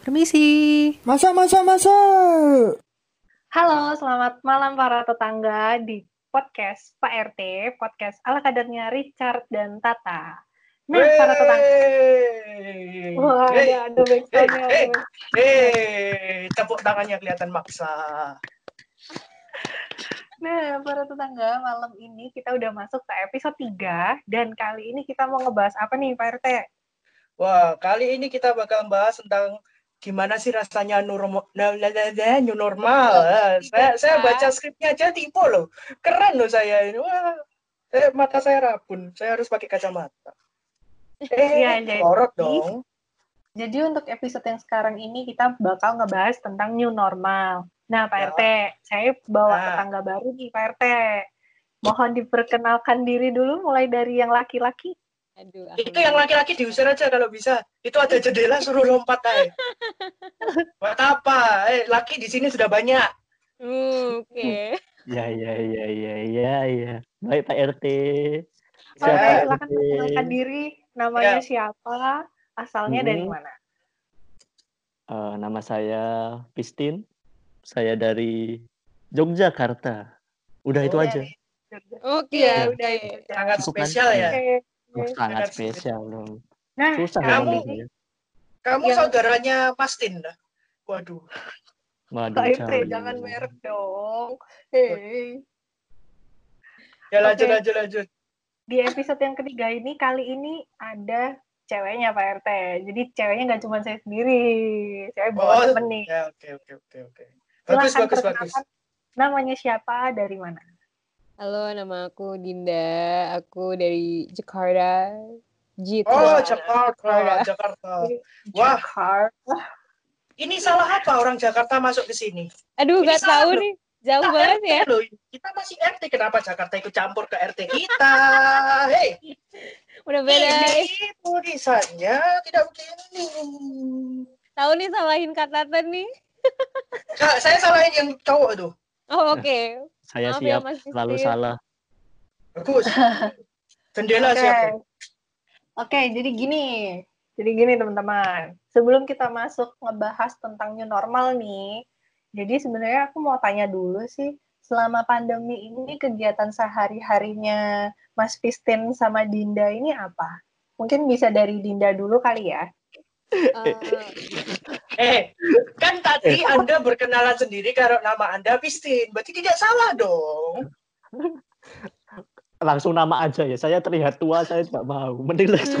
Permisi. Masa, masa, masa. Halo, selamat malam para tetangga di podcast Pak RT, podcast ala kadarnya Richard dan Tata. Nah, para tetangga. Wah, ada ada backsoundnya. Hey, hey, tepuk tangannya kelihatan maksa. Nah, para tetangga, malam ini kita udah masuk ke episode 3 dan kali ini kita mau ngebahas apa nih, Pak RT? Wah, kali ini kita bakal bahas tentang gimana sih rasanya normal, new normal. Ah, saya saya baca skripnya aja tipe loh. Keren loh saya ini. Wah, eh, mata saya rabun. Saya harus pakai kacamata. Eh, Ya, jadi- lorot dong. Jadi untuk episode yang sekarang ini kita bakal ngebahas tentang new normal. Nah, Pak Ya. RT, saya bawa Nah. tetangga baru nih, Pak RT. Mohon diperkenalkan diri dulu mulai dari yang laki-laki. Aduh, Itu yang laki-laki diusir aja kalau bisa. Itu ada jendela suruh lompat aja. Buat apa? Eh, laki di sini sudah banyak. Uh, Oke. Ya, ya, ya, ya, ya, ya. Baik Pak RT. Oke, Ya, Siapa silakan perkenalkan diri. Namanya Ya. siapa? Asalnya dari Hmm. mana? Eh, nama saya Pistin. Saya dari Yogyakarta. Udah itu Oh, aja. Oke. Iya, oke. udah. Sangat Bukan. spesial ya. Oke. Sangat sangat spesial dong. Nah, Susah kamu- ya. Kamu Yang- saudaranya Mastin dah. Waduh. Waduh, jauh. jangan merek dong. Hei. Ya lanjut Oke. lanjut lanjut. Di episode yang ketiga ini, kali ini ada ceweknya Pak RT. Jadi ceweknya nggak cuma saya sendiri. Saya bawa Oh, temen nih. Ya oke oke oke oke. Bagus bagus bagus. Namanya siapa? Dari mana? Halo, nama aku Dinda. Aku dari Jakarta. Gitu. Oh Jakarta Jakarta. Jakarta. Wah. Jakarta. Ini salah apa orang Jakarta masuk ke sini? Aduh, Ini gak salah tahu loh. nih. Jauh Kita banget RT ya. loh. Kita masih RT. Kenapa Jakarta ikut campur ke RT kita? Hei, Udah beda. ini tulisannya tidak begini. Tahu nih salahin Kak Tata nih. Kak, saya salahin yang cowok tuh. Oh, oke. Saya Maaf ya, siap Mas selalu salah. Bagus. Jendela Oke. siapa? Oke, jadi gini. Jadi gini teman-teman. Sebelum kita masuk ngebahas tentang new normal nih, jadi sebenarnya aku mau tanya dulu sih, selama pandemi ini kegiatan sehari-harinya Mas Pistin sama Dinda ini apa? Mungkin bisa dari Dinda dulu kali ya. Eh, Eh, kan tadi Anda berkenalan sendiri kalau nama Anda Pistin. Berarti tidak salah dong. Langsung nama aja ya. Saya terlihat tua, saya tidak mau. Mending langsung.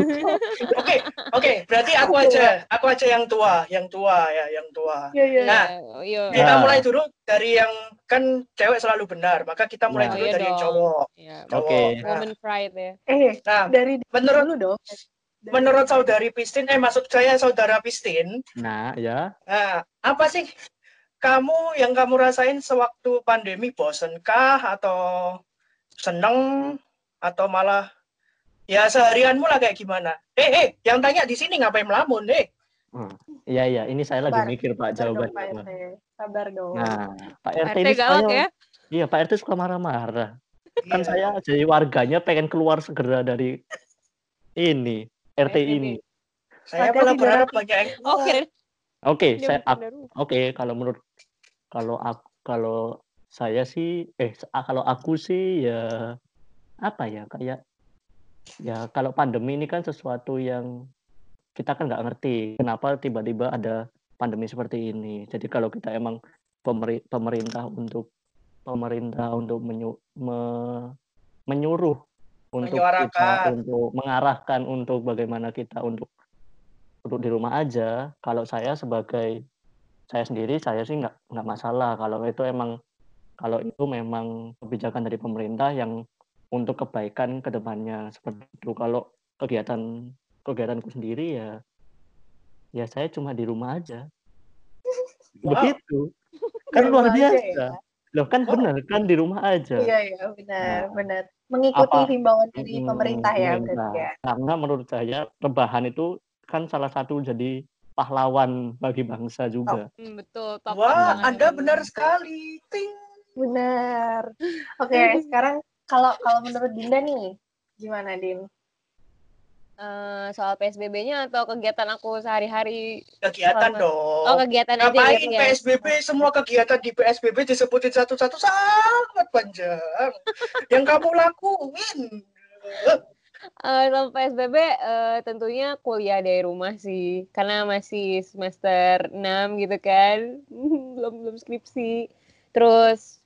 Oke, oke. Berarti aku aja, aku aja yang tua, yang tua ya, yang tua. Iya, iya. Nah, iya. Kita Nah. mulai dulu dari yang kan cewek selalu benar, maka kita mulai Nah. dulu Iya dari yang dong. cowok. Iya. Cowok. Oke. Nah, Woman pride ya. Eh, nah, dari menurut dulu dong. Menurut saudari Pistin, eh maksud saya saudara Pistin, Nah, ya. nah, apa sih kamu yang kamu rasain sewaktu pandemi bosenkah atau seneng atau malah ya seharianmu lah kayak gimana? Eh, eh, yang tanya di sini ngapain melamun, eh? Hmm. Iya, iya. Ini saya lagi Sabar. mikir, Pak, dong, Pak jawabannya. RT. Sabar dong. Nah, Pak RT RT ini galak ya. Iya, Pak RT suka marah-marah. Kan Iya. saya jadi warganya pengen keluar segera dari ini, RT ini. Saya malah berharap Oh, kira Oke, dia saya oke kalau menurut kalau aku kalau saya sih eh a- kalau aku sih ya apa ya kayak ya kalau pandemi ini kan sesuatu yang kita kan nggak ngerti kenapa tiba-tiba ada pandemi seperti ini. Jadi kalau kita emang pemeri- pemerintah untuk pemerintah untuk menyu- me- menyuruh untuk kita untuk mengarahkan untuk bagaimana kita untuk untuk di rumah aja. Kalau saya sebagai saya sendiri saya sih nggak nggak masalah kalau itu emang kalau itu memang kebijakan dari pemerintah yang untuk kebaikan ke depannya seperti itu. Kalau kegiatan kegiatanku sendiri ya ya saya cuma di rumah aja. Wow. Begitu. Kan luar biasa. Loh kan Oh. benar kan di rumah aja. Iya, iya, benar, Nah, benar. Mengikuti apa- himbauan dari pemerintah ya, pemerintah. berarti ya. Karena menurut saya rebahan itu kan salah satu jadi pahlawan bagi bangsa juga. Hmm, betul. Top Wah, banget. Anda benar sekali. Ting. Benar. Oke, sekarang kalau kalau menurut Dinda nih, gimana Din? Eh, soal PSBB-nya atau kegiatan aku sehari-hari? Kegiatan Selama- dong. Oh, kegiatan aja Ngapain gitu ya. PSBB semua kegiatan di PSBB disebutin satu-satu sangat panjang. Yang kamu lakuin. Eh, selama PSBB eh, tentunya kuliah dari rumah sih. Karena masih semester 6 gitu kan. belum belum skripsi. Terus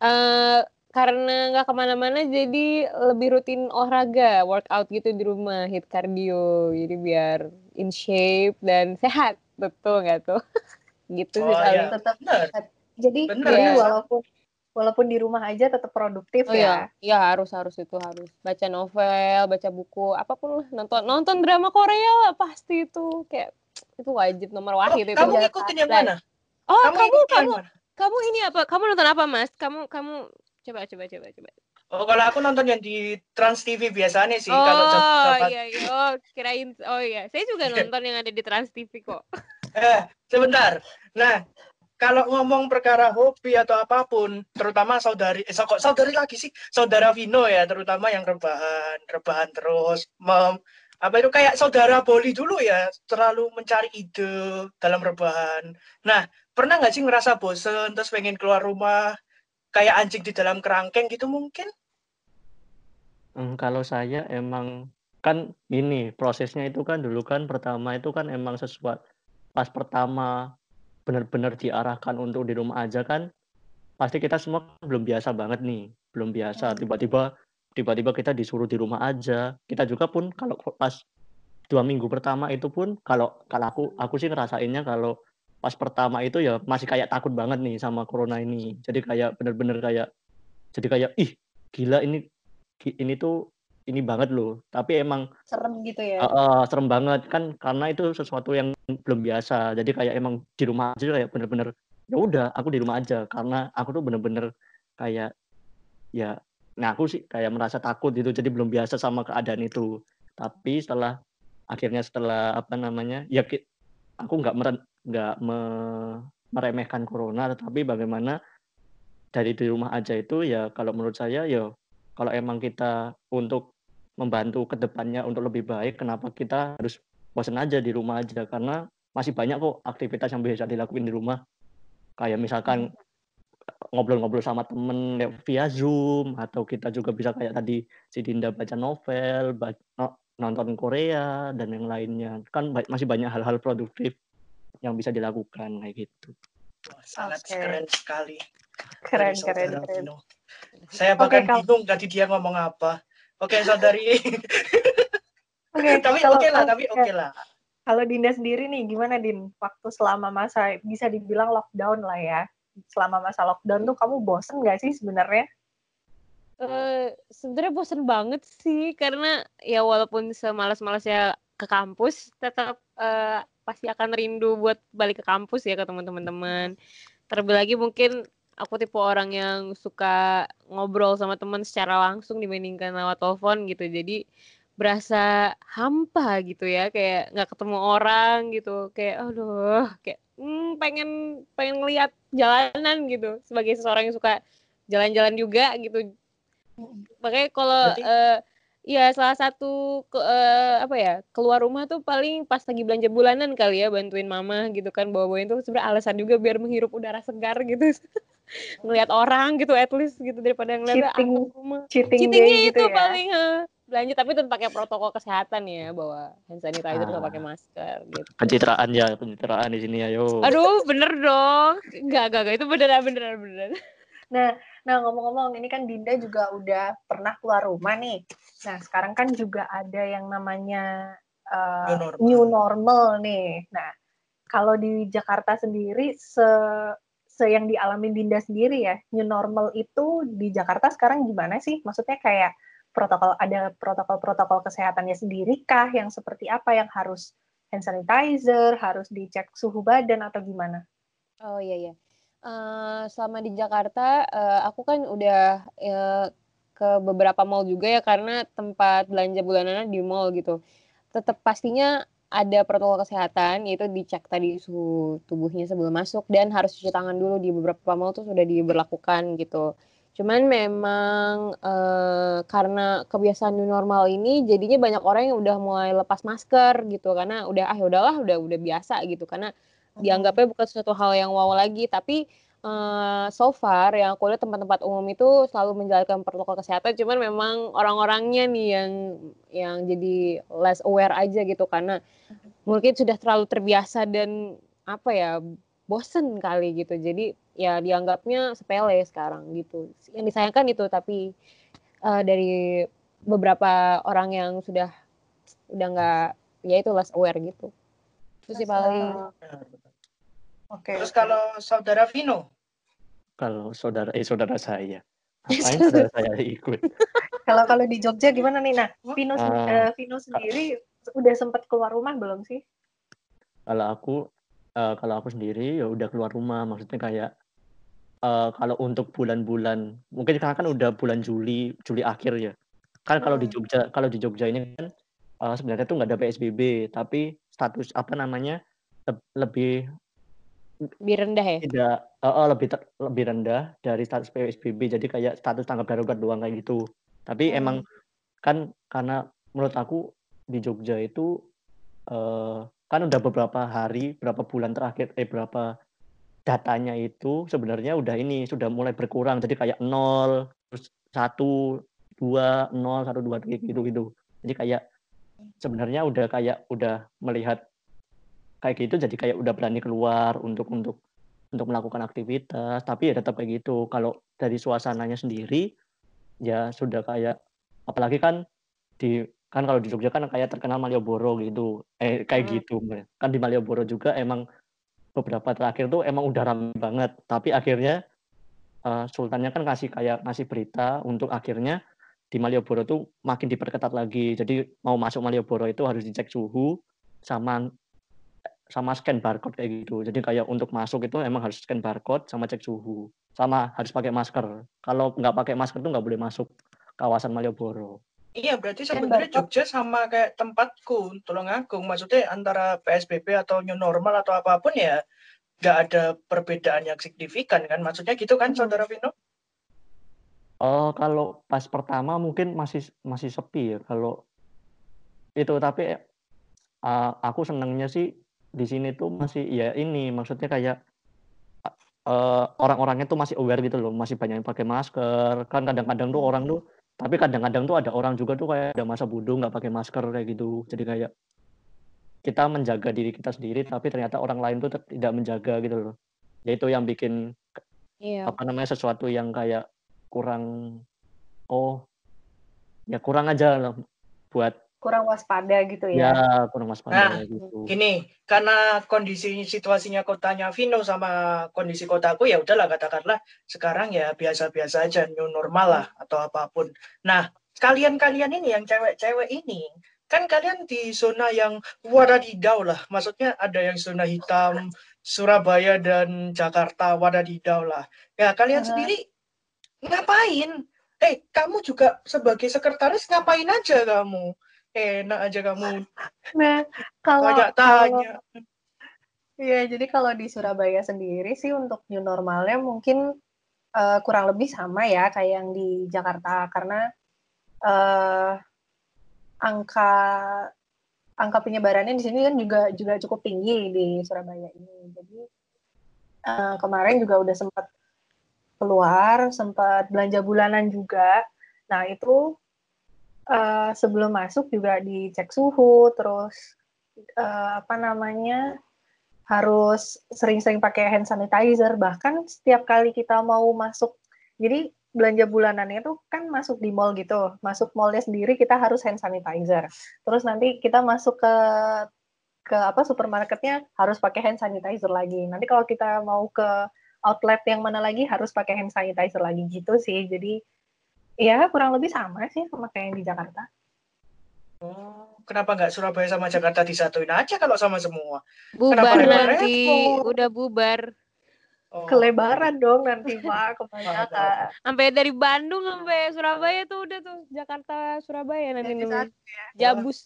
eh karena nggak ke mana-mana jadi lebih rutin olahraga, workout gitu di rumah, hit cardio. Jadi biar in shape dan sehat. Betul nggak tuh? gitu sih Oh, iya. Tetap Bener. jadi Bener, jadi ya. walaupun walaupun di rumah aja tetap produktif Oh ya. iya, iya harus harus itu harus baca novel, baca buku, apa pun lah nonton nonton drama Korea lah pasti itu kayak itu wajib nomor Oh, wahid itu. kamu ngikutin yang mana? Oh Kamu kamu kamu ini apa? Kamu nonton apa mas? Kamu kamu coba coba coba coba. Oh, kalau aku nonton yang di Trans TV biasanya sih Oh kalau delapan. iya iya. Oh kirain oh iya. Saya juga nonton yang ada di Trans TV kok. Eh, sebentar. Nah, kalau ngomong perkara hobi atau apa pun, terutama saudari, eh, kok saudari lagi sih, saudara Vino ya, terutama yang rebahan, rebahan terus, mem, apa itu kayak saudara Boli dulu ya, terlalu mencari ide dalam rebahan. Nah, pernah nggak sih ngerasa bosen, terus pengen keluar rumah, kayak anjing di dalam kerangkeng gitu mungkin? Hmm, kalau saya emang kan ini prosesnya itu kan dulu kan pertama itu kan emang sesuatu pas pertama benar-benar diarahkan untuk di rumah aja kan pasti kita semua belum biasa banget nih belum biasa. Tiba-tiba tiba-tiba kita disuruh di rumah aja. Kita juga pun kalau pas dua minggu pertama itu pun kalau kalau aku aku sih ngerasainnya kalau pas pertama itu ya masih kayak takut banget nih sama corona ini. Jadi kayak bener-bener kayak jadi kayak ih gila ini ini tuh ini banget loh. Tapi emang Serem gitu ya. eh, eh, serem banget kan karena itu sesuatu yang belum biasa. Jadi kayak emang di rumah aja kayak bener-bener ya udah aku di rumah aja. Karena aku tuh bener-bener kayak ya nah aku sih kayak merasa takut gitu. Jadi belum biasa sama keadaan itu. Tapi setelah akhirnya setelah apa namanya ya aku nggak nggak me- meremehkan corona tetapi bagaimana dari di rumah aja itu ya kalau menurut saya ya kalau emang kita untuk membantu ke depannya untuk lebih baik kenapa kita harus bosan aja di rumah aja? Karena masih banyak kok aktivitas yang bisa dilakuin di rumah. Kayak misalkan ngobrol-ngobrol sama temen via Zoom atau kita juga bisa kayak tadi si Dinda baca novel, ba- no- nonton Korea dan yang lainnya. Kan masih banyak hal-hal produktif yang bisa dilakukan kayak gitu. Wah, sangat Oke. keren sekali. Keren dari keren keren. Vino. Saya bahkan kalau- bingung tadi dia ngomong apa. Oke, saudari. Oke, tapi kalau- oke lah, kalau- tapi oke lah. Kalau Dinda sendiri nih, gimana Din? Waktu selama masa bisa dibilang lockdown lah ya. Selama masa lockdown tuh kamu bosen nggak sih sebenarnya? Eh, sebenarnya bosen banget sih karena ya walaupun semalas-malasnya ke kampus tetap eh, pasti akan rindu buat balik ke kampus ya ke teman-teman. Terlebih lagi mungkin aku tipe orang yang suka ngobrol sama teman secara langsung dibandingkan lewat telepon gitu. Jadi berasa hampa gitu ya kayak nggak ketemu orang gitu kayak aduh kayak hmm, pengen pengen ngeliat jalanan gitu sebagai seseorang yang suka jalan-jalan juga gitu makanya kalau Berarti- ya salah satu ke, eh, apa ya keluar rumah tuh paling pas lagi belanja bulanan kali ya bantuin mama gitu kan bawa-bawain tuh sebenarnya alasan juga biar menghirup udara segar gitu ngelihat orang gitu at least gitu daripada ngeliat Cheating. atap rumah Cheating cheatingnya gitu itu ya. paling eh, belanja tapi tetap pakai protokol kesehatan ya bawa hand sanitizer Ah. pakai masker gitu Pencitraan ya, pencitraan di sini ayo. aduh bener dong enggak enggak enggak itu beneran beneran beneran Nah, ngomong-ngomong, ini kan Dinda juga udah pernah keluar rumah nih. Nah, sekarang kan juga ada yang namanya uh, New normal. new normal nih. Nah, kalau di Jakarta sendiri, se, se yang dialami Dinda sendiri ya, new normal itu di Jakarta sekarang gimana sih? Maksudnya kayak protokol ada protokol-protokol kesehatannya sendiri kah? Yang seperti apa yang harus hand sanitizer, harus dicek suhu badan atau gimana? Oh iya iya. Eh, selama di Jakarta, eh, aku kan udah eh, ke beberapa mall juga ya karena tempat belanja bulanannya di mall gitu. Tetap pastinya ada protokol kesehatan yaitu dicek tadi suhu tubuhnya sebelum masuk dan harus cuci tangan dulu di beberapa mall tuh sudah diberlakukan gitu. Cuman memang eh, karena kebiasaan new normal ini jadinya banyak orang yang udah mulai lepas masker gitu karena udah ah ya udahlah udah udah biasa gitu karena dianggapnya bukan sesuatu hal yang wow lagi tapi eh, so far yang aku lihat tempat-tempat umum itu selalu menjalankan protokol kesehatan cuman memang orang-orangnya nih yang yang jadi less aware aja gitu karena mungkin sudah terlalu terbiasa dan apa ya bosen kali gitu. Jadi ya dianggapnya sepele sekarang gitu. Yang disayangkan itu tapi eh, dari beberapa orang yang sudah udah nggak ya itu less aware gitu. Itu sih paling Oke. Terus kalau saudara Vino, Kalau saudara eh saudara saya. Ngapain saudara saya ikut? Kalau kalau di Jogja gimana nih? Nah, Vino, eh, Vino sendiri udah sempat keluar rumah belum sih? Kalau aku eh, kalau aku sendiri ya udah keluar rumah, maksudnya kayak eh, kalau untuk bulan-bulan mungkin sekarang kan udah bulan Juli, Juli akhir ya. Kan kalau di Hmm. Jogja, kalau di Jogja ini kan eh, sebenarnya tuh nggak ada PSBB, tapi status apa namanya leb- lebih lebih rendah ya tidak eh, eh, lebih ter- lebih rendah dari status PSBB, jadi kayak status tanggap darurat doang kayak gitu. Tapi Hmm. emang kan karena menurut aku di Jogja itu eh, kan udah beberapa hari, berapa bulan terakhir, eh berapa datanya itu sebenarnya udah ini sudah mulai berkurang. Jadi kayak nol, terus satu, dua, nol, satu, dua, gitu gitu. Jadi kayak sebenarnya udah kayak udah melihat kayak gitu, jadi kayak udah berani keluar untuk untuk untuk melakukan aktivitas. Tapi ya tetap kayak gitu. Kalau dari suasananya sendiri ya sudah kayak apalagi kan di kan kalau di Jogja kan kayak terkenal Malioboro gitu eh kayak Hmm. gitu kan di Malioboro juga emang beberapa terakhir tuh emang udah ramai banget tapi akhirnya eh, Sultannya kan ngasih kayak ngasih berita untuk akhirnya di Malioboro tuh makin diperketat lagi jadi mau masuk Malioboro itu harus dicek suhu sama sama scan barcode kayak gitu jadi kayak untuk masuk itu emang harus scan barcode sama cek suhu sama harus pakai masker kalau nggak pakai masker tuh nggak boleh masuk kawasan Malioboro iya berarti sebenarnya Jogja sama kayak tempatku, Tulungagung. Maksudnya antara PSBB atau new normal atau apa pun ya nggak ada perbedaan yang signifikan kan? Maksudnya gitu kan, Hmm. saudara Vino? Oh, kalau pas pertama mungkin masih masih sepi ya kalau itu tapi uh, aku senangnya sih di sini tuh masih ya ini maksudnya kayak uh, orang-orangnya tuh masih aware gitu loh, masih banyak yang pakai masker. Kan kadang-kadang tuh orang tuh tapi kadang-kadang tuh ada orang juga tuh kayak ada masa bodoh nggak pakai masker kayak gitu. Jadi kayak kita menjaga diri kita sendiri tapi ternyata orang lain tuh tidak menjaga gitu loh. Ya itu yang bikin iya apa namanya sesuatu yang kayak kurang oh ya kurang aja lah buat Kurang waspada gitu ya, ya. kurang waspada Nah, gitu. Gini, karena kondisi situasinya kotanya Vino sama kondisi kotaku ya udahlah katakanlah sekarang ya biasa-biasa aja new normal lah atau apa pun. Nah, kalian-kalian ini yang cewek-cewek ini kan kalian di zona yang wadadidau lah. Maksudnya ada yang zona hitam, Surabaya dan Jakarta wadadidau lah. Ya, kalian Aha. sendiri ngapain? Eh, kamu juga sebagai sekretaris ngapain aja kamu? Enak aja kamu Nah, kalau banyak tanya. Iya, jadi kalau di Surabaya sendiri sih untuk new normalnya mungkin eh, kurang lebih sama ya kayak yang di Jakarta karena eh, angka angka penyebarannya di sini kan juga juga cukup tinggi di Surabaya ini. Jadi eh, kemarin juga udah sempat keluar, sempat belanja bulanan juga. Nah, itu eh, sebelum masuk juga dicek suhu, terus eh, apa namanya? harus sering-sering pakai hand sanitizer. Bahkan setiap kali kita mau masuk jadi belanja bulanannya itu kan masuk di mall gitu. Masuk mallnya sendiri kita harus hand sanitizer. Terus nanti kita masuk ke ke apa supermarketnya harus pakai hand sanitizer lagi. Nanti kalau kita mau ke outlet yang mana lagi harus pakai hand sanitizer lagi. Gitu sih. Jadi ya kurang lebih sama sih sama kayak yang di Jakarta Oh, kenapa nggak Surabaya sama Jakarta disatuin aja kalau sama semua? bubar repot-repot? nanti udah bubar Oh, kelebaran dong nanti pak kebanyakan sampai dari Bandung sampai Surabaya tuh udah tuh Jakarta Surabaya nanti dulu satu jabus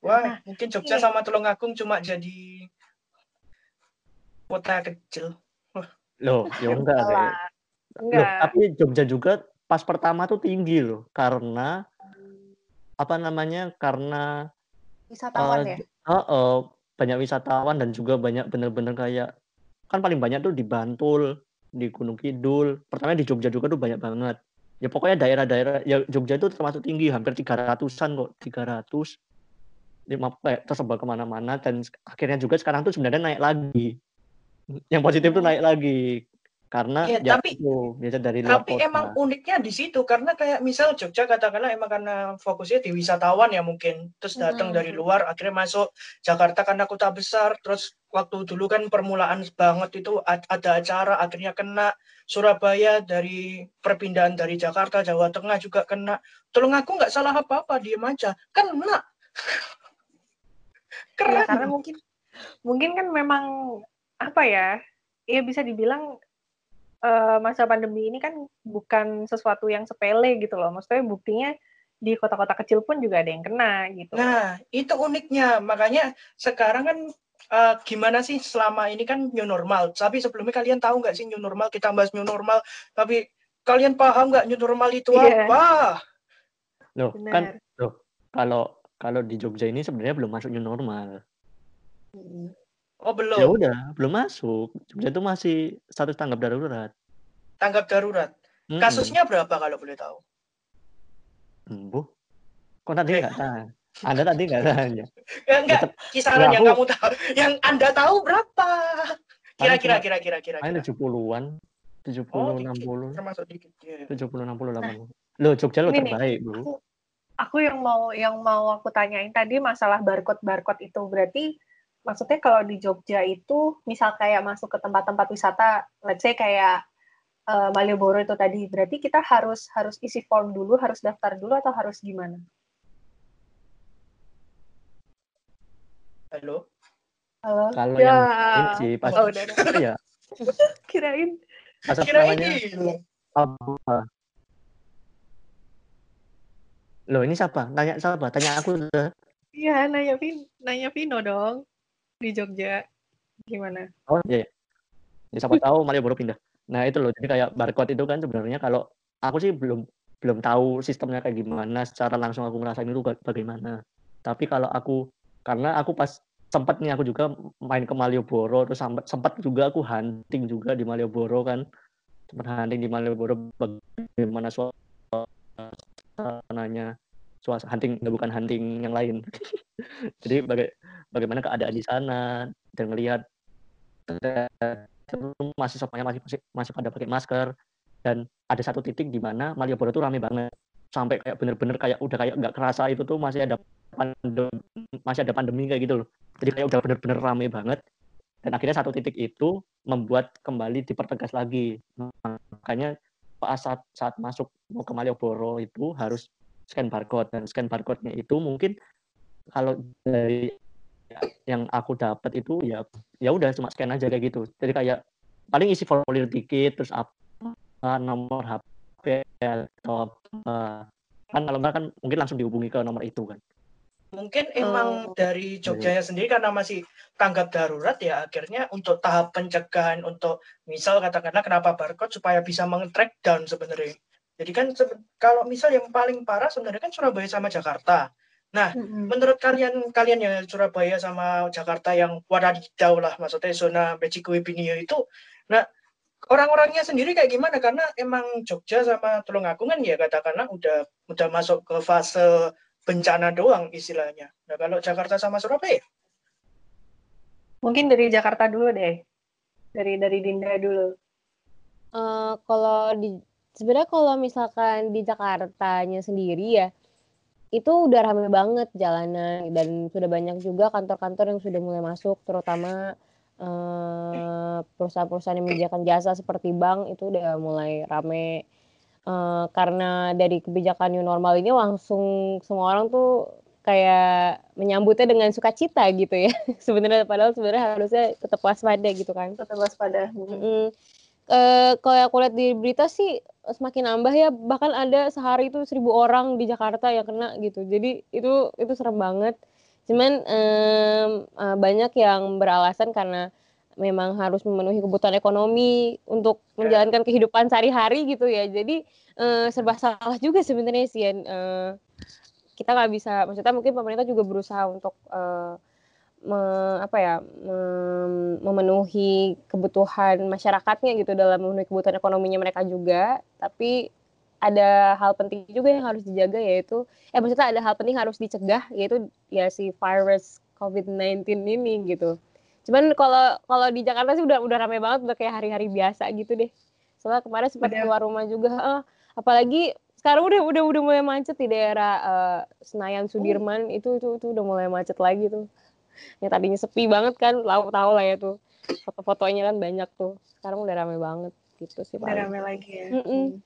Wah, mungkin Jogja iya. sama Tulungagung cuma jadi kota kecil. Loh, ya enggak deh. Loh, Enggak. tapi Jogja juga pas pertama tuh tinggi loh, karena apa namanya? Karena Wisatawan eh ya? heeh, banyak wisatawan dan juga banyak bener-bener kayak kan paling banyak tuh di Bantul, di Gunung Kidul. Pertama di Jogja juga tuh banyak banget. Ya pokoknya daerah-daerah ya Jogja itu termasuk tinggi, hampir 300-an kok, 300. Lima kayak tersebar ke mana-mana dan akhirnya juga sekarang tuh sebenarnya naik lagi. Yang positif tuh naik lagi. Karena Ya, ya tapi- itu biasa dari Tapi kota. emang uniknya di situ karena kayak misal Jogja katakanlah emang karena fokusnya di wisatawan ya mungkin terus datang Hmm. dari luar akhirnya masuk Jakarta karena kota besar terus waktu dulu kan permulaan banget itu ada acara akhirnya kena Surabaya dari perpindahan dari Jakarta Jawa Tengah juga kena tolong aku nggak salah apa-apa diem aja kan kena Ya, keren karena mungkin mungkin kan memang apa ya? Ya bisa dibilang eh, masa pandemi ini kan bukan sesuatu yang sepele gitu loh. Maksudnya buktinya di kota-kota kecil pun juga ada yang kena gitu. Nah, itu uniknya. Makanya sekarang kan eh, gimana sih selama ini kan new normal. Tapi sebelumnya kalian tahu nggak sih new normal? Kita bahas new normal. Tapi kalian paham nggak new normal itu Iya. apa? Loh, kan Benar. loh, kalau kalau di Jogja ini sebenarnya belum masuk new normal. Oh Ya belum. udah, belum masuk. Jogja itu masih status tanggap darurat. Tanggap darurat. Mm-mm. Kasusnya berapa kalau boleh tahu? Embuh. Kok tadi Eh. nggak tanya? Anda tadi nggak tanya. Ya, enggak, kisaran Ya, yang aku- kamu tahu, yang Anda tahu berapa? Kira-kira, kira-kira, kira-kira. Paling 70-an. 70, Oh, dikit. 60. Termasuk dikit. ya. 70, 60, 80. Loh, Jogja lo Ini nih, terbaik, Bro. aku aku yang mau yang mau aku tanyain tadi masalah barcode barcode itu berarti maksudnya kalau di Jogja itu misal kayak masuk ke tempat-tempat wisata let's say kayak eh, Malioboro itu tadi berarti kita harus harus isi form dulu harus daftar dulu atau harus gimana Halo? Halo Kalau Ya. yang ini sih pas Oh, udah, udah. ya, kirain pas apa Kira namanya? ini. Apa? Loh, ini siapa? Tanya siapa? Tanya aku. iya nanya Vin nanya Vino dong di Jogja gimana Oh, iya. iya. Ya, siapa tahu Malioboro pindah. Nah, itu loh. Jadi kayak barcode itu kan sebenarnya kalau aku sih belum belum tahu sistemnya kayak gimana, secara langsung aku ngerasain itu ba- bagaimana. Tapi kalau aku karena aku pas sempat nih aku juga main ke Malioboro terus sempat sempat juga aku hunting juga di Malioboro kan. Sempat hunting di Malioboro bagaimana suasananya. Suasana hunting bukan hunting yang lain. Jadi baga- bagaimana keadaan di sana dan ngelihat itu masih semuanya masih, masih masih pada pakai masker dan ada satu titik di mana Malioboro tuh rame banget. Sampai kayak bener-bener kayak udah kayak nggak kerasa itu tuh masih ada pandemi masih ada pandemi kayak gitu loh. Jadi kayak udah bener-bener rame banget. Dan akhirnya satu titik itu membuat kembali dipertegas lagi. Makanya pas saat saat masuk mau ke Malioboro itu harus scan barcode. Dan scan barcode-nya itu mungkin kalau dari yang aku dapat itu ya ya udah cuma scan aja kayak gitu jadi kayak paling isi formulir dikit terus apa nomor HP atau apa kan kalau enggak kan mungkin langsung dihubungi ke nomor itu kan Mungkin emang Oh. dari Jogjanya sendiri karena masih tanggap darurat ya akhirnya untuk tahap pencegahan untuk misal katakanlah kenapa barcode supaya bisa meng-track down sebenarnya. Jadi kan kalau misal yang paling parah sebenarnya kan Surabaya sama Jakarta. Nah, menurut kalian kalian yang Surabaya sama Jakarta yang wadadidau lah maksudnya zona Beciko Ibinio itu nah orang-orangnya sendiri kayak gimana? Karena emang Jogja sama Tulungagung kan ya katakanlah udah udah masuk ke fase bencana doang istilahnya. Nah, kalau Jakarta sama Surabaya? Mungkin dari Jakarta dulu deh. Dari dari Dinda dulu. Eh, kalau di sebenarnya kalau misalkan di Jakartanya sendiri ya itu udah rame banget jalanan dan sudah banyak juga kantor-kantor yang sudah mulai masuk terutama eh, perusahaan-perusahaan yang menyediakan jasa seperti bank itu udah mulai rame. Eh, karena dari kebijakan new normal ini langsung semua orang tuh kayak menyambutnya dengan sukacita gitu ya. Sebenarnya padahal sebenarnya harusnya tetap waspada gitu kan. Tetap waspada Mm-mm. Eh, kalau aku lihat di berita sih semakin nambah ya bahkan ada sehari itu seribu orang di Jakarta yang kena gitu jadi itu itu serem banget cuman eh, banyak yang beralasan karena memang harus memenuhi kebutuhan ekonomi untuk menjalankan kehidupan sehari-hari gitu ya. Jadi eh, serba salah juga sebenarnya sih ya. Eh, kita nggak bisa, maksudnya mungkin pemerintah juga berusaha untuk eh, me, apa ya mem- memenuhi kebutuhan masyarakatnya gitu dalam memenuhi kebutuhan ekonominya mereka juga. Tapi ada hal penting juga yang harus dijaga yaitu eh maksudnya ada hal penting harus dicegah yaitu ya si virus COVID-19 ini gitu. Cuman kalau kalau di Jakarta sih udah udah ramai banget udah kayak hari-hari biasa gitu deh. Soalnya kemarin sempat keluar rumah juga, eh, apalagi sekarang udah udah udah mulai macet di daerah eh, Senayan Sudirman itu itu itu udah mulai macet lagi tuh. Yang tadinya sepi banget kan, tahu tahu lah ya tuh. Foto-fotonya kan banyak tuh. Sekarang udah ramai banget gitu sih Udah rame lagi ya. Mm-mm.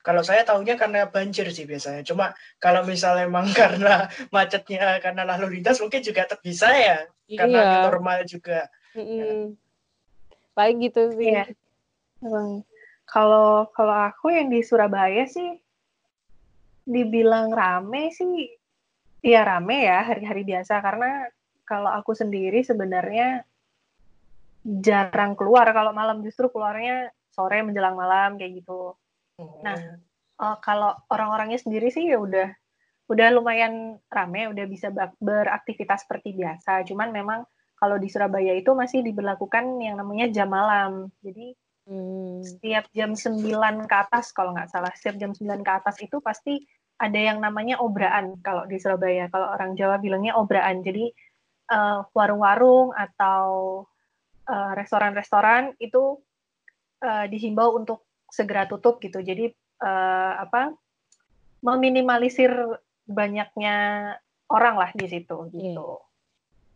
Kalau saya tahunya karena banjir sih biasanya. Cuma kalau misalnya emang karena macetnya karena lalu lintas mungkin juga tetap bisa ya. Karena Iya. normal juga. Mm-mm. Paling gitu sih. Iya. Emang kalau kalau aku yang di Surabaya sih dibilang rame sih ya rame ya hari-hari biasa karena kalau aku sendiri sebenarnya jarang keluar kalau malam justru keluarnya sore menjelang malam kayak gitu. Nah, Eh, kalau orang-orangnya sendiri sih ya udah udah lumayan rame, udah bisa beraktivitas seperti biasa. Cuman memang kalau di Surabaya itu masih diberlakukan yang namanya jam malam. Jadi Hmm. setiap jam 9 ke atas kalau nggak salah, setiap jam 9 ke atas itu pasti ada yang namanya obraan kalau di Surabaya. Kalau orang Jawa bilangnya obraan. Jadi eh, warung-warung atau eh, restoran-restoran itu eh, dihimbau untuk segera tutup gitu. Jadi eh, apa meminimalisir banyaknya orang lah di situ gitu.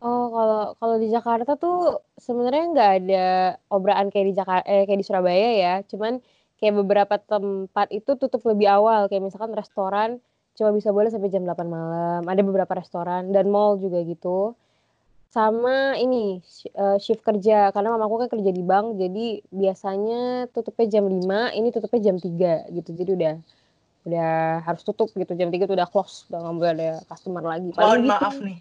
Oh, kalau kalau di Jakarta tuh sebenarnya nggak ada obraan kayak di Jakarta, eh, kayak di Surabaya ya. Cuman kayak beberapa tempat itu tutup lebih awal. Kayak misalkan restoran cuma bisa boleh sampai jam 8 malam. Ada beberapa restoran dan mall juga gitu. Sama ini eh, shift kerja karena mamaku kan kerja di bank. Jadi biasanya tutupnya jam 5, ini tutupnya jam 3 gitu. Jadi udah udah harus tutup gitu. Jam 3 tuh udah close, udah nggak boleh ada customer lagi. Mohon Paling gitu. maaf nih.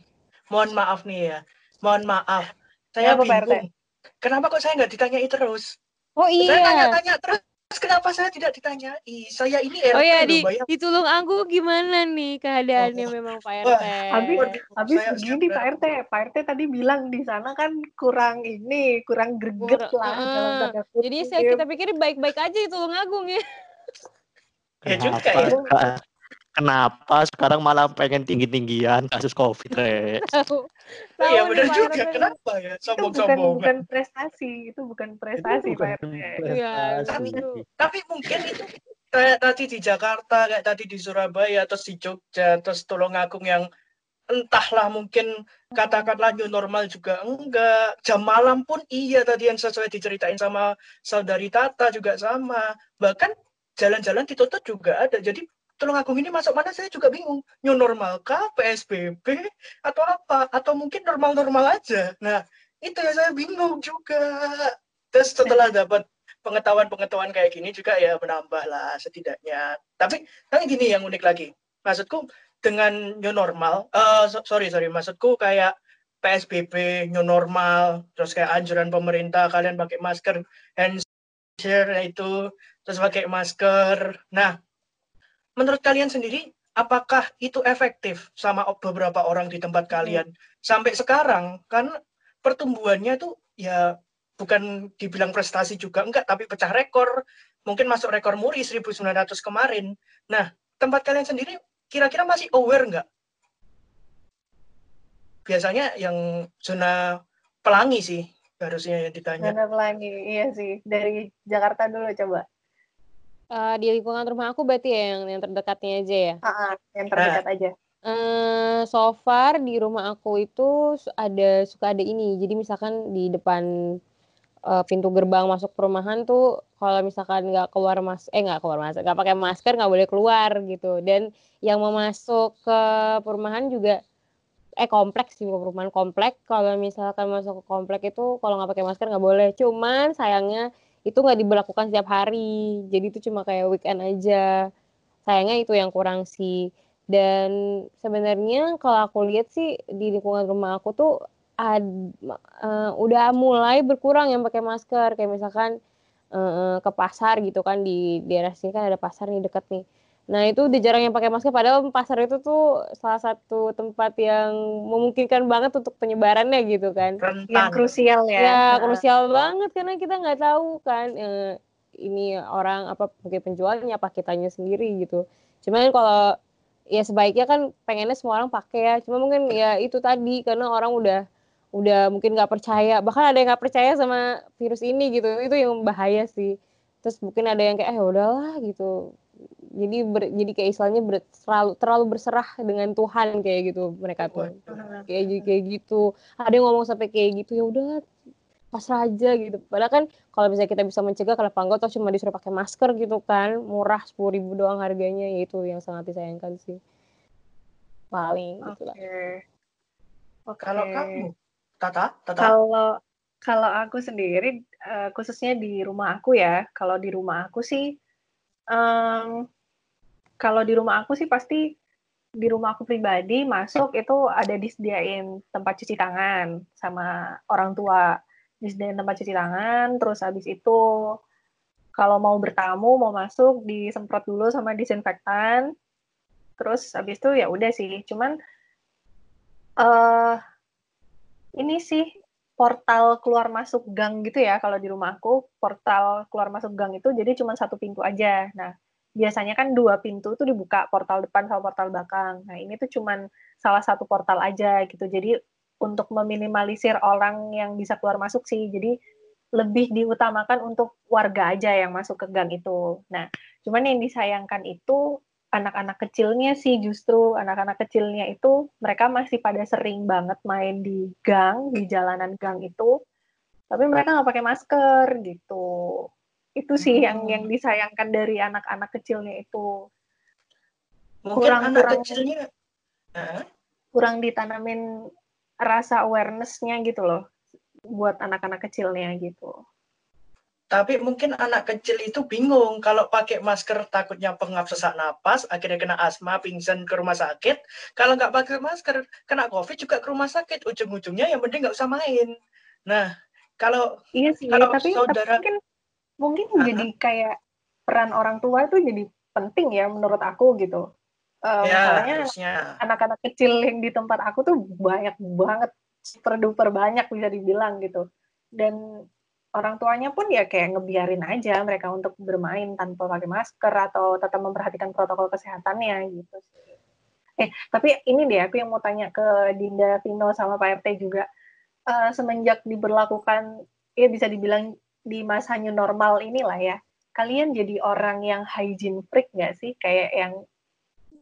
Mohon maaf nih ya. Mohon maaf. Saya RT? bingung. Kenapa kok saya nggak ditanyai terus? Oh Saya iya. tanya-tanya terus. Kenapa saya tidak ditanyai? Saya ini RT Oh ya di Bayang. di Tulung Agung gimana nih keadaannya memang Pak RT? Habis habis saya begini sudah- Pak RT, Pak RT tadi bilang di sana kan kurang ini, kurang greget lah Heeh. dalam tanda kutip. Jadi saya kita pikir baik-baik aja di Tulung Agung ya. Ya juga ya. Kenapa sekarang malah pengen tinggi-tinggian kasus COVID, Re? Tahu. Iya benar juga. Kenapa ya? itu bukan bukan prestasi, itu bukan prestasi Itu bukan Pak. Iya, itu. Tapi mungkin itu kayak tadi di Jakarta, kayak tadi di Surabaya, terus di Jogja, terus Tulungagung yang entahlah mungkin katakanlah new normal juga enggak. Jam malam pun iya tadi yang sesuai diceritain sama saudari Tata juga sama. Bahkan jalan-jalan ditutup juga ada. Jadi Tulungagung ini masuk mana saya juga bingung. New normal kah, PSBB atau apa? Atau mungkin normal-normal aja. Nah, itu yang saya bingung juga. Terus setelah dapat pengetahuan-pengetahuan kayak gini juga ya menambah lah setidaknya. Tapi tapi gini yang unik lagi. Maksudku dengan new normal, so- sorry sorry, maksudku kayak PSBB new normal, terus kayak anjuran pemerintah kalian pakai masker, hand share itu, terus pakai masker. Nah, menurut kalian sendiri, apakah itu efektif sama beberapa orang di tempat kalian sampai sekarang? Kan pertumbuhannya tuh ya bukan dibilang prestasi juga enggak, tapi pecah rekor. Mungkin masuk rekor muri 1900 kemarin. Nah, tempat kalian sendiri kira-kira masih aware enggak? Biasanya yang zona pelangi sih harusnya yang ditanya. Mana pelangi, iya sih. Dari Jakarta dulu coba. Eh, di lingkungan rumah aku berarti ya yang yang terdekatnya aja ya. Ah, yang terdekat aja. Eh, so far di rumah aku itu ada suka ada ini. Jadi misalkan di depan eh, pintu gerbang masuk perumahan tuh kalau misalkan nggak keluar mas eh nggak keluar mas nggak pakai masker nggak boleh keluar gitu. Dan yang mau masuk ke perumahan juga eh kompleks sih perumahan komplek. Kalau misalkan masuk ke komplek itu kalau nggak pakai masker nggak boleh. Cuman sayangnya itu nggak diberlakukan setiap hari. Jadi itu cuma kayak weekend aja. Sayangnya itu yang kurang sih. Dan sebenarnya kalau aku lihat sih di lingkungan rumah aku tuh ad, uh, udah mulai berkurang yang pakai masker kayak misalkan uh, ke pasar gitu kan di daerah sini kan ada pasar nih deket nih nah itu udah jarang yang pakai masker padahal pasar itu tuh salah satu tempat yang memungkinkan banget untuk penyebarannya gitu kan. Rentan. yang krusial ya. Ya krusial banget karena kita nggak tahu kan uh, ini orang apa pakai penjualnya apa kitanya sendiri gitu. Cuman kalau ya sebaiknya kan pengennya semua orang pakai ya. Cuma mungkin ya itu tadi karena orang udah udah mungkin nggak percaya. Bahkan ada yang nggak percaya sama virus ini gitu. Itu yang bahaya sih. Terus mungkin ada yang kayak eh udahlah gitu jadi ber, jadi kayak istilahnya ber, terlalu terlalu berserah dengan Tuhan kayak gitu mereka tuh. Kayak kayak gitu. Ada yang ngomong sampai kayak gitu ya udah pasrah aja gitu. Padahal kan kalau misalnya kita bisa mencegah kalau enggak atau cuma disuruh pakai masker gitu kan murah sepuluh ribu doang harganya. Ya itu yang sangat disayangkan sih. Paling okay. gitu lah. Okay. kalau kamu Tata, Tata. Kalau kalau aku sendiri uh, khususnya di rumah aku ya, kalau di rumah aku sih um, kalau di rumah aku sih pasti di rumah aku pribadi masuk itu ada disediain tempat cuci tangan sama orang tua. Disediain tempat cuci tangan terus habis itu kalau mau bertamu mau masuk disemprot dulu sama disinfektan. Terus habis itu ya udah sih. Cuman uh, ini sih portal keluar masuk gang gitu ya kalau di rumahku portal keluar masuk gang itu jadi cuma satu pintu aja. Nah biasanya kan dua pintu tuh dibuka portal depan sama portal belakang. Nah ini tuh cuma salah satu portal aja gitu. Jadi untuk meminimalisir orang yang bisa keluar masuk sih. Jadi lebih diutamakan untuk warga aja yang masuk ke gang itu. Nah cuman yang disayangkan itu anak-anak kecilnya sih justru. Anak-anak kecilnya itu mereka masih pada sering banget main di gang di jalanan gang itu. Tapi mereka nggak pakai masker gitu. Itu sih hmm. yang yang disayangkan dari anak-anak kecilnya itu. Mungkin kurang, anak kurang, kecilnya kurang ditanamin rasa awarenessnya gitu loh buat anak-anak kecilnya gitu tapi mungkin anak kecil itu bingung kalau pakai masker takutnya pengap sesak napas, akhirnya kena asma, pingsan ke rumah sakit. Kalau nggak pakai masker, kena covid juga ke rumah sakit. Ujung-ujungnya yang penting nggak usah main. Nah, kalau iya sih, kalau tapi, saudara tapi mungkin mungkin uh -huh. jadi kayak peran orang tua itu jadi penting ya menurut aku gitu. Uh, ya, anak-anak kecil yang di tempat aku tuh banyak banget, super duper banyak bisa dibilang gitu. Dan orang tuanya pun ya kayak ngebiarin aja mereka untuk bermain tanpa pakai masker atau tetap memperhatikan protokol kesehatannya gitu Eh, tapi ini deh aku yang mau tanya ke Dinda, Vino sama Pak RT juga. Uh, semenjak diberlakukan ya bisa dibilang di masa new normal inilah ya. Kalian jadi orang yang hygiene freak nggak sih? Kayak yang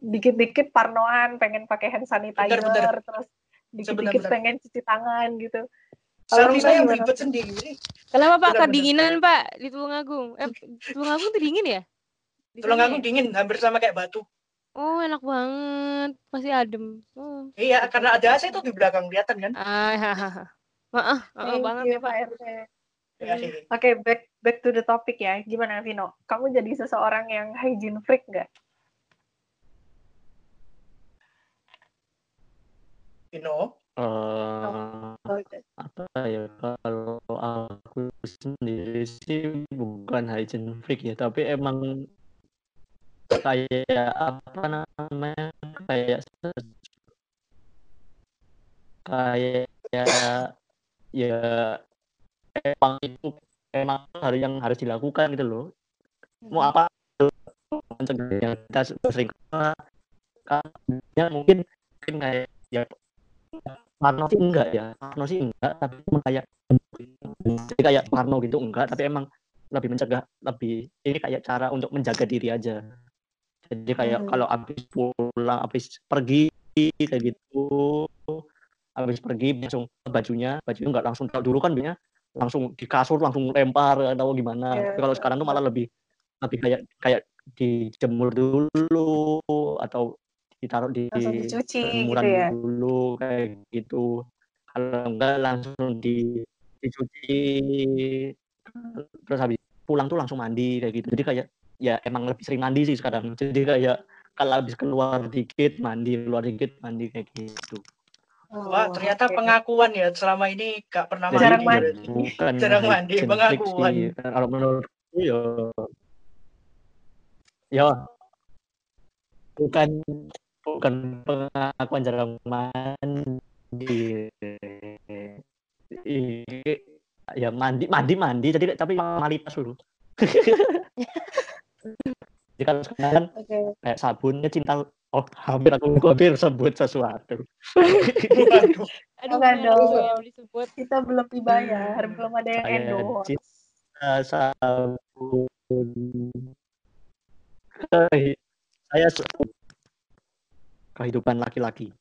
dikit-dikit parnoan pengen pakai hand sanitizer bener, bener. terus dikit-dikit pengen cuci tangan gitu Sarung saya yang ribet sendiri. Kenapa Pak? Kedinginan Pak di Tulungagung. Eh, Tulungagung tuh dingin ya? Di Tulungagung ya? dingin, hampir sama kayak batu. Oh, enak banget. Masih adem. Oh. Iya, karena ada AC itu di belakang kelihatan kan? Ah, hahaha. Maaf, maaf banget ya Pak RT. Ya, Oke, okay, back back to the topic ya. Gimana Vino? Kamu jadi seseorang yang hygiene freak nggak? Vino? Uh, apa ya kalau aku sendiri sih bukan hygiene freak ya tapi emang kayak apa namanya kayak kayak ya ya emang itu emang hal yang harus dilakukan gitu loh. Mau apa mencegah kita sering kan mungkin mungkin kayak ya Parno sih enggak ya Parno sih enggak tapi emang kayak jadi kayak Parno gitu enggak tapi emang lebih mencegah lebih ini kayak cara untuk menjaga diri aja jadi kayak hmm. kalau habis pulang habis pergi kayak gitu habis pergi langsung bajunya bajunya enggak langsung taruh dulu kan biasanya langsung di kasur langsung lempar atau gimana yeah. tapi kalau sekarang tuh malah lebih lebih kayak kayak dijemur dulu atau ditaruh di dicuci gitu ya? dulu kayak gitu kalau enggak langsung di dicuci terus habis pulang tuh langsung mandi kayak gitu jadi kayak ya emang lebih sering mandi sih sekarang jadi kayak kalau habis keluar dikit mandi keluar dikit mandi kayak gitu Wah, Oh, ternyata oke. pengakuan ya selama ini gak pernah Jadi Jarang mandi. mandi. bukan Jarang mandi, pengakuan. sih. Kalau menurutku ya ya bukan bukan pengakuan jarang mandi. I- Ya mandi mandi mandi jadi tapi formalitas dulu. Jadi kalau sekarang Oke. kayak sabunnya cinta oh hampir aku hampir sebut sesuatu. Aduh, yang disebut. Kita belum dibayar, belum ada yang Saya endorse. cinta sabun. Saya sebut kehidupan laki-laki.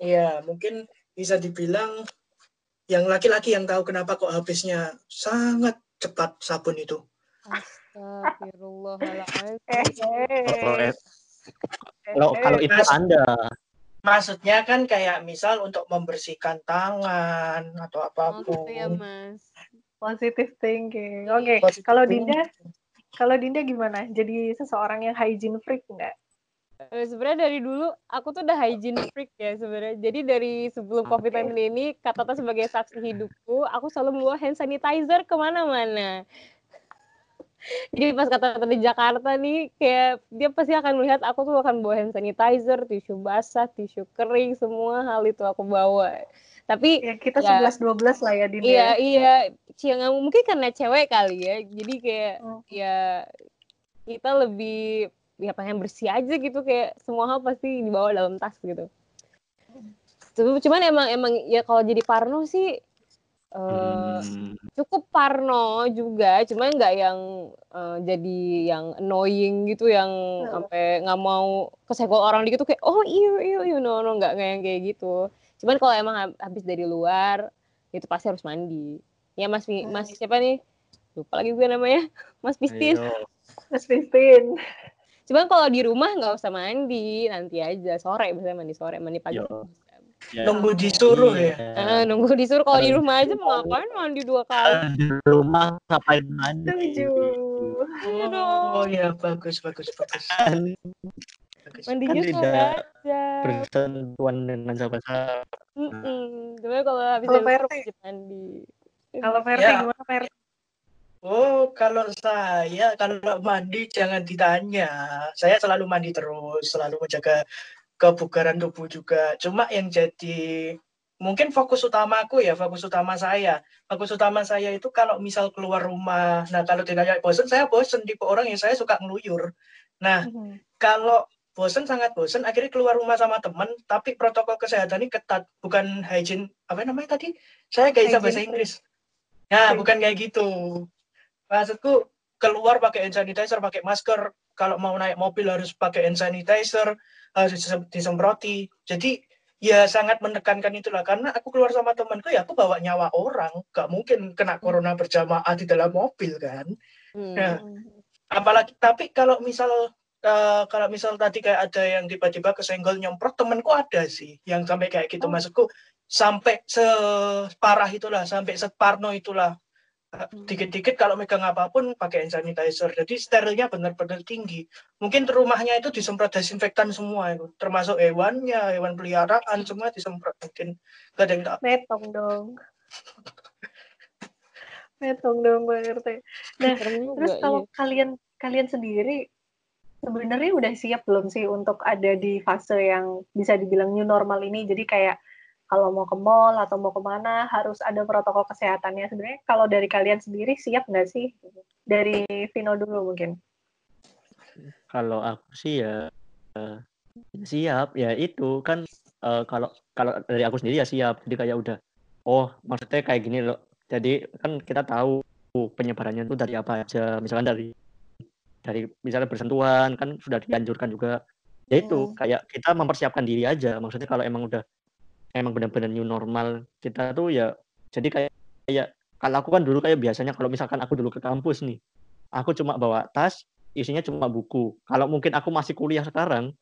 Iya, mungkin bisa dibilang yang laki-laki yang tahu kenapa kok habisnya sangat cepat sabun itu. Astagfirullahaladzim. Kalau kalau, itu Anda Maksudnya kan kayak misal untuk membersihkan tangan atau Oh, apa pun. gitu ya, Mas. positive thinking. Oke, Positive kalau. Dinda, kalau Dinda gimana? Jadi seseorang yang hygiene freak nggak? Eh, sebenarnya dari dulu aku tuh udah hygiene freak ya sebenarnya. Jadi dari sebelum Oke. COVID-19 ini, Kak Tata sebagai saksi hidupku, aku selalu membawa hand sanitizer ke mana-mana. Jadi pas kata di Jakarta nih, kayak dia pasti akan melihat aku tuh akan bawa hand sanitizer, tisu basah, tisu kering, semua hal itu aku bawa. Tapi Ya kita Ya. 11-12 lah ya Dinda. Iya, iya. Cia mungkin karena cewek kali ya. Jadi kayak Hmm. ya kita lebih ya pengen bersih aja gitu kayak semua hal pasti dibawa dalam tas gitu. Tapi cuman emang emang ya kalau jadi parno sih eh, hmm, cukup parno juga, cuman nggak yang eh, jadi yang annoying gitu yang Hmm. sampai nggak mau kesenggol orang dikit tuh kayak oh iya iya iya no no nggak nggak yang kayak gitu. Cuman kalau emang hab- habis dari luar itu pasti harus mandi. Ya Mas Mi- Hmm. Mas siapa nih? Lupa lagi gue namanya. Mas Pistin. ayo. Mas Christine. Cuman kalau di rumah nggak usah mandi, nanti aja sore biasanya mandi sore, mandi pagi. Ya, Nunggu disuruh ya. Eh, nunggu disuruh kalau di rumah aja mau ngapain mandi dua kali. di rumah ngapain mandi? Setuju. Iya Oh dong. ya bagus bagus bagus. Kan, bagus. Mandinya Kan sore tidak aja. bersentuhan dengan siapa-siapa. Mm-mm. Cuman kalau habis Kalau mandi. Kalau Verti Ya. gimana Verti? Oh, kalau saya kalau mandi jangan ditanya. Saya selalu mandi terus, selalu menjaga kebugaran tubuh juga. Cuma yang jadi mungkin fokus utamaku ya, fokus utama saya. Fokus utama saya itu kalau misal keluar rumah. Nah, kalau ditanya bosen, saya bosen tipe orang yang saya suka ngeluyur. Nah, kalau bosen sangat bosen akhirnya keluar rumah sama teman tapi protokol kesehatan ini ketat bukan hygiene apa namanya tadi saya gak bisa bahasa. Inggris nah bukan kayak gitu maksudku keluar pakai hand sanitizer pakai masker. Kalau mau naik mobil harus pakai hand sanitizer harus disem- disemproti. Jadi ya sangat menekankan itulah. Karena aku keluar sama temanku ya aku bawa nyawa orang. Gak mungkin kena corona berjamaah di dalam mobil kan? Hmm. Nah, apalagi tapi kalau misal eh, kalau misal tadi kayak ada yang tiba-tiba kesenggol nyemprot temenku ada sih yang sampai kayak gitu. Oh. maksudku sampai separah itulah sampai separno itulah. Hmm. Dikit-dikit kalau megang apa pun pakai hand sanitizer jadi sterilnya benar-benar tinggi mungkin rumahnya itu disemprot desinfektan semua itu termasuk hewannya hewan peliharaan semua disemprot mungkin gak ada yang tak Metong dong. Metong dong Mbak RT. Nah, juga, Terus kalau iya. kalian kalian sendiri sebenarnya udah siap belum sih untuk ada di fase yang bisa dibilang new normal ini? Jadi kayak kalau mau ke mall atau mau ke mana harus ada protokol kesehatannya. Sebenarnya kalau dari kalian sendiri siap nggak sih? Dari Vino dulu mungkin. Kalau aku sih ya eh, siap ya itu kan eh, kalau kalau dari aku sendiri ya siap. Jadi kayak udah oh maksudnya kayak gini loh. Jadi kan kita tahu penyebarannya itu dari apa aja. Misalkan dari dari misalnya bersentuhan kan sudah dianjurkan juga. Ya itu Hmm. kayak kita mempersiapkan diri aja. Maksudnya kalau emang udah emang benar-benar new normal. Kita tuh ya jadi kayak kayak kalau aku kan dulu kayak biasanya kalau misalkan aku dulu ke kampus nih aku cuma bawa tas isinya cuma buku. Kalau mungkin aku masih kuliah sekarang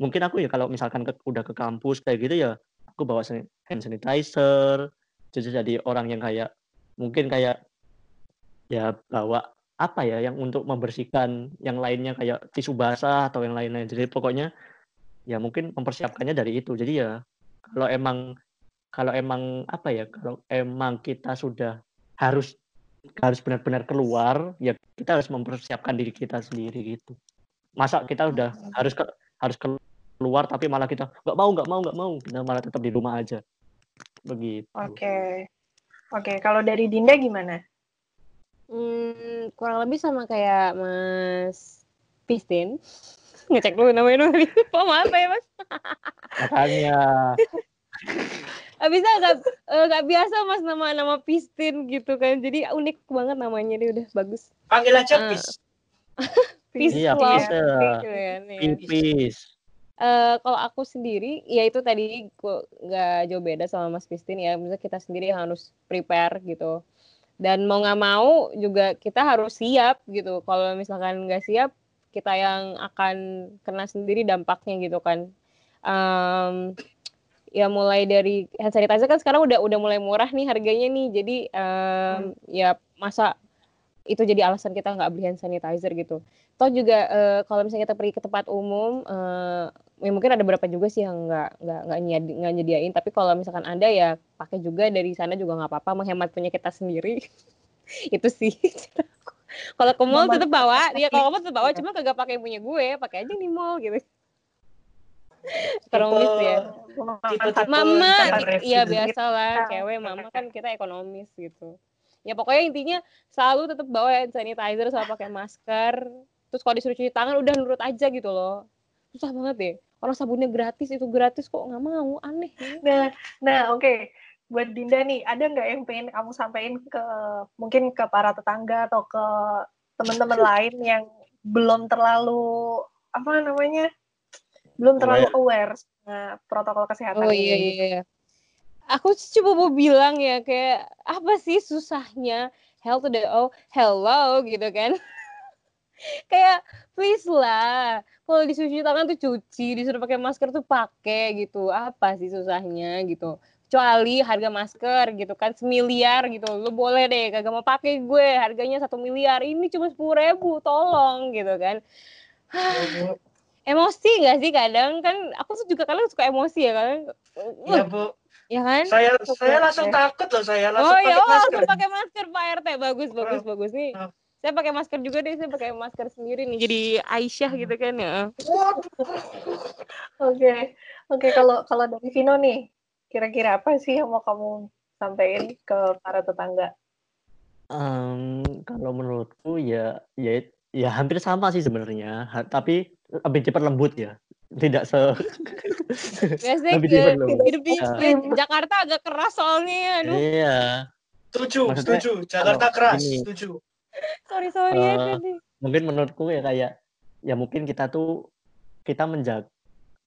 mungkin aku ya kalau misalkan ke- udah ke kampus kayak gitu ya aku bawa hand sanitizer jadi jadi orang yang kayak mungkin kayak ya bawa apa ya yang untuk membersihkan yang lainnya kayak tisu basah atau yang lain-lain jadi pokoknya ya mungkin mempersiapkannya dari itu. Jadi ya kalau emang kalau emang apa ya kalau emang kita sudah harus harus benar-benar keluar ya kita harus mempersiapkan diri kita sendiri gitu masa kita udah harus ke, harus keluar tapi malah kita nggak mau nggak mau nggak mau kita malah tetap di rumah aja begitu Oke. Oke, kalau dari Dinda gimana? Hmm, kurang lebih sama kayak Mas Pistin. Ngecek dulu namanya dulu. Oh, maaf ya, Mas. makanya Abisnya nggak eh, nggak biasa Mas nama nama Pistin gitu kan. Jadi unik banget namanya dia udah bagus. Panggil aja Ah. Pis. Iya, peace, ya. Gitu kan, ya. pipis Eh, kalau aku sendiri, ya itu tadi kok nggak jauh beda sama Mas Pistin ya. Misalnya kita sendiri harus prepare gitu. Dan mau nggak mau juga kita harus siap gitu. Kalau misalkan nggak siap, kita yang akan kena sendiri dampaknya gitu kan. Em, ya mulai dari hand sanitizer kan sekarang udah udah mulai murah nih harganya nih. Jadi em, ya masa itu jadi alasan kita nggak beli hand sanitizer gitu. Toh juga eh, kalau misalnya kita pergi ke tempat umum, eh, ya mungkin ada beberapa juga sih yang nggak nggak nggak nyedi- nyediain. Tapi kalau misalkan ada ya pakai juga dari sana juga nggak apa-apa, menghemat punya kita sendiri. itu sih. kalau ke mall tetap bawa, ya kalau kamu tetap bawa, cuma kagak pakai punya gue, pakai aja di mall gitu. Ekonomis ya. Mama, iya biasa lah, cewek mama kan kita ekonomis gitu. Ya pokoknya intinya selalu tetap bawa hand sanitizer sama pakai masker. Terus kalau disuruh cuci tangan udah nurut aja gitu loh. Susah banget deh. Orang sabunnya gratis itu gratis kok nggak mau aneh. Nah, nah oke. Buat Dinda nih, ada nggak yang pengen kamu sampaikan ke mungkin ke para tetangga atau ke teman-teman lain yang belum terlalu apa namanya? Belum terlalu aware sama protokol kesehatan Oh ini. iya iya. iya. Aku cuma mau bilang ya kayak apa sih susahnya hell to the oh hello gitu kan. kayak please lah kalau disuruh cuci tangan tuh cuci disuruh pakai masker tuh pakai gitu apa sih susahnya gitu kecuali harga masker gitu kan semiliar gitu lu boleh deh kagak mau pakai gue harganya satu miliar ini cuma sepuluh ribu tolong gitu kan emosi gak sih kadang kan aku tuh juga kadang suka emosi ya kan Iya, Bu. ya kan Saya Oke, saya oke. langsung takut loh saya langsung oh pakai ya oh masker. langsung pakai masker Pak RT bagus bagus Ah. bagus nih Ah. saya pakai masker juga deh saya pakai masker sendiri nih jadi Aisyah gitu kan ya. Oke, oke kalau kalau dari Vino nih, kira-kira apa sih yang mau kamu sampaikan ke para tetangga? Em, kalau menurutku ya ya ya hampir sama sih sebenarnya Ha- tapi lebih cepat lembut ya tidak se biasanya lebih cepat lembut hidup di Ya. di Jakarta agak keras soalnya aduh iya Setuju, setuju. Jakarta kalau keras, setuju. sorry sorry ya tadi mungkin menurutku ya kayak ya mungkin kita tuh kita menjaga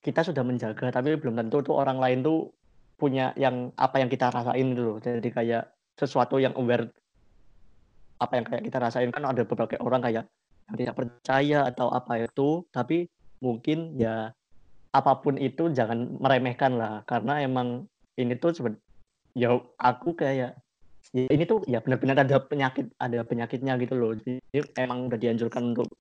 kita sudah menjaga tapi belum tentu tuh orang lain tuh punya yang apa yang kita rasain dulu jadi kayak sesuatu yang aware apa yang kayak kita rasain. Kan ada beberapa orang kayak yang tidak percaya atau apa itu tapi mungkin ya apa pun itu jangan meremehkan lah. Karena emang ini tuh seben- ya aku kayak ya ini tuh ya benar-benar ada penyakit ada penyakitnya gitu loh. Jadi emang udah dianjurkan untuk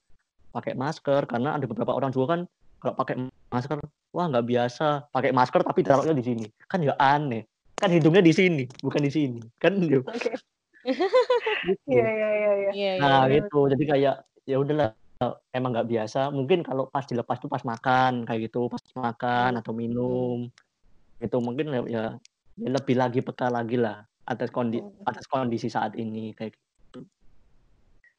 pakai masker. Karena ada beberapa orang juga kan kalau pakai masker wah nggak biasa pakai masker tapi taruhnya di sini kan ya aneh kan hidungnya di sini bukan di sini kan Oke, gitu. iya iya iya. iya. iya iya nah gitu jadi kayak ya udahlah emang nggak biasa mungkin kalau pas dilepas tuh pas makan kayak gitu pas makan atau minum itu mungkin ya, ya ya lebih lagi peka lagi lah atas kondi Hmm. atas kondisi saat ini kayak gitu.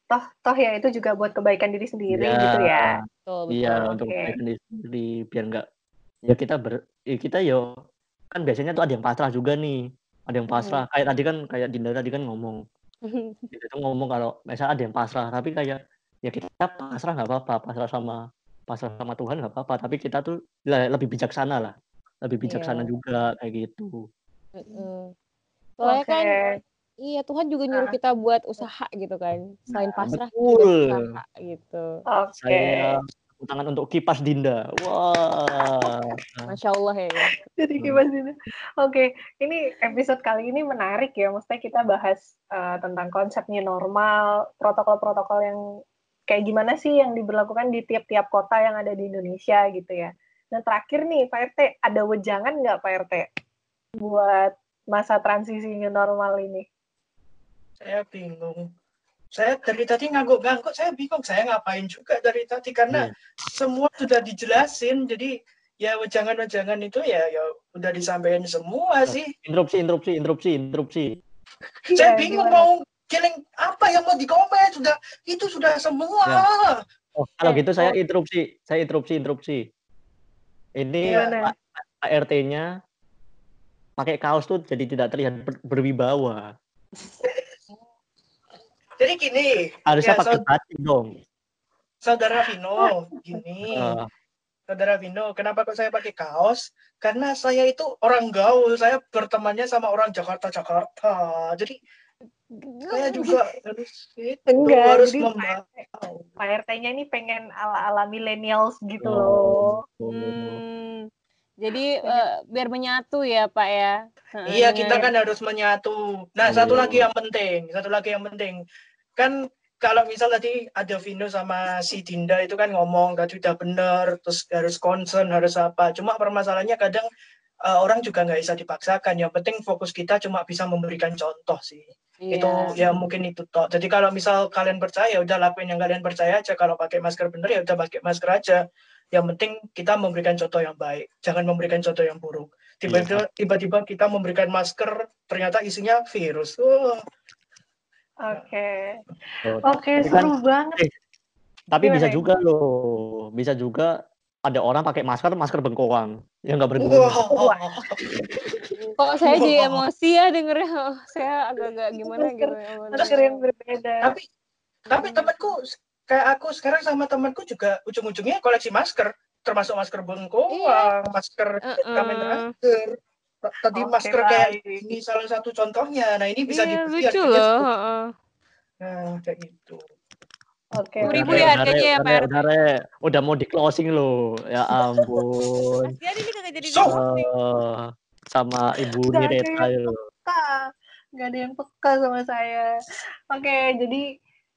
Toh toh ya itu juga buat kebaikan diri sendiri Iya. gitu ya. betul Iya betul untuk kebaikan diri sendiri biar nggak ya kita ber ya kita yo kan biasanya tuh ada yang pasrah juga nih ada yang pasrah kayak tadi kan kayak Dinda tadi kan ngomong Dinda tuh ngomong kalau misalnya ada yang pasrah tapi kayak ya kita pasrah nggak apa-apa pasrah sama pasrah sama Tuhan nggak apa-apa tapi kita tuh le- lebih bijaksana lah lebih bijaksana Iya. juga kayak gitu Heeh. soalnya Oke. kan iya Tuhan juga nyuruh Ah. kita buat usaha gitu kan selain pasrah kita betul. usaha gitu Oke. saya tepuk tangan untuk kipas Dinda wah masya Allah ya Jadi gimana sih? Oke, ini episode kali ini menarik ya. Maksudnya kita bahas eh, tentang konsepnya normal, protokol-protokol yang kayak gimana sih yang diberlakukan di tiap-tiap kota yang ada di Indonesia gitu ya. Nah terakhir nih Pak RT, ada wejangan nggak Pak RT? buat masa transisi new normal ini? Saya bingung. Saya dari tadi ngangguk-ngangguk, saya bingung saya ngapain juga dari tadi karena Iya. semua sudah dijelasin. Jadi ya wejangan-wejangan itu ya ya udah disampaikan semua sih. Interupsi, interupsi, interupsi, interupsi. Saya Iya, bingung gimana? mau killing apa yang mau dikomen sudah itu sudah semua. Oh, kalau Eh, gitu saya oh. interupsi, saya interupsi, interupsi. Ini Gimana? Pak, Pak RT-nya pakai kaos tuh jadi tidak terlihat ber- berwibawa. Jadi gini, Harusnya ya, pakai batik dong. saudara Vino, gini. Eh, Saudara Vino, kenapa kok saya pakai kaos? Karena saya itu orang gaul, saya bertemannya sama orang Jakarta-Jakarta. Jadi saya juga harus itu Enggak, harus. Pak RT-nya ini pengen ala-ala millennials gitu Oh. loh. Hmm, jadi eh, biar menyatu ya Pak ya. Iya, kita kan harus menyatu. Nah, satu Iya. lagi yang penting, satu lagi yang penting. Kan kalau misal tadi ada Vino sama si Dinda itu kan ngomong tadi udah bener, terus harus concern, harus apa. Cuma permasalahannya kadang eh, orang juga nggak bisa dipaksakan. Yang penting fokus kita cuma bisa memberikan contoh sih. Iya. itu ya mungkin itu toh jadi kalau misal kalian percaya ya udah lakuin yang kalian percaya aja kalau pakai masker bener ya udah pakai masker aja yang penting kita memberikan contoh yang baik jangan memberikan contoh yang buruk tiba-tiba tiba-tiba kita memberikan masker ternyata isinya virus Wah, Oke. oh, Oke, Tapi kan- seru banget. Tapi Gimana bisa juga loh, bisa juga ada orang pakai masker, masker bengkoang yang nggak berguna. wah Kok saya jadi Wah. emosi ya dengernya. Oh, saya agak-agak gimana gitu. Masker yang berbeda. tapi tapi temanku kayak aku sekarang sama temanku juga ujung-ujungnya koleksi masker termasuk masker bengkoang masker Heeh. Kamen Rider tadi Oke, masker kayak ini salah satu contohnya nah ini bisa Iya, dibeli lucu loh. nah kayak gitu Oke. Sepuluh ribu oke. ya Udah, harganya ya, Pak udah, Re. udah mau di closing loh. Ya ampun. Kasihan ini kagak jadi So. Eh, sama Ibu Nireta peka. Nggak ada yang peka sama saya. Oke, jadi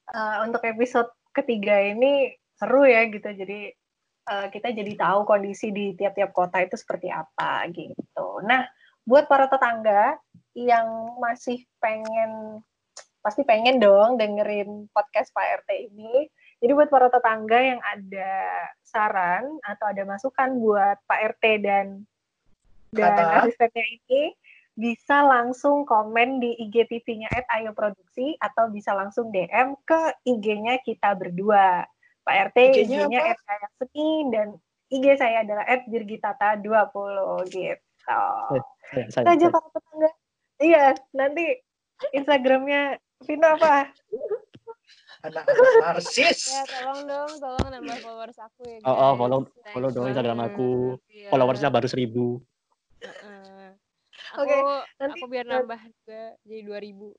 eh, untuk episode ketiga ini seru ya gitu. Jadi eh, kita jadi tahu kondisi di tiap-tiap kota itu seperti apa gitu. Nah, buat para tetangga yang masih pengen pasti pengen dong dengerin podcast Pak RT ini. Jadi buat para tetangga yang ada saran atau ada masukan buat Pak RT dan dan Kata. asistennya ini bisa langsung komen di IGTV-nya Ayo Produksi atau bisa langsung DM ke IG-nya kita berdua. Pak RT IG-nya IG-nya apa? Saya Seni dan IG saya adalah @dirgitata20 gitu. Saya, Itu saya, aja para tetangga. Iya, nanti Instagramnya Vino apa? anak-anak narsis Ya, tolong dong, tolong nambah followers aku ya, guys. Oh, oh, follow- Thanks follow dong Instagram aku. Iya. followersnya baru seribu. Oke, nanti aku biar nambah juga jadi 2000.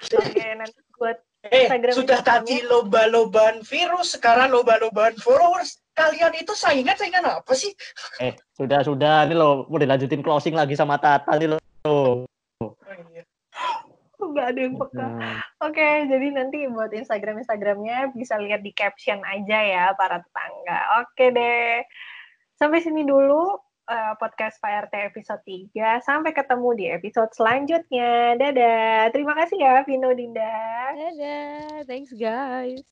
Oke, nanti buat eh Instagram sudah tadi lomba-lombaan virus sekarang lomba-lombaan followers kalian itu saingan saingan apa sih Eh, sudah sudah ini loh, mau dilanjutin closing lagi sama Tata nih loh. oh, iya. nggak ada yang peka. Nah, Oke, jadi nanti buat Instagram Instagramnya bisa lihat di caption aja ya para tetangga. Oke deh, sampai sini dulu eh, podcast Pak RT episode 3. Sampai ketemu di episode selanjutnya. Dadah. Terima kasih ya Vino Dinda. Dadah, thanks guys.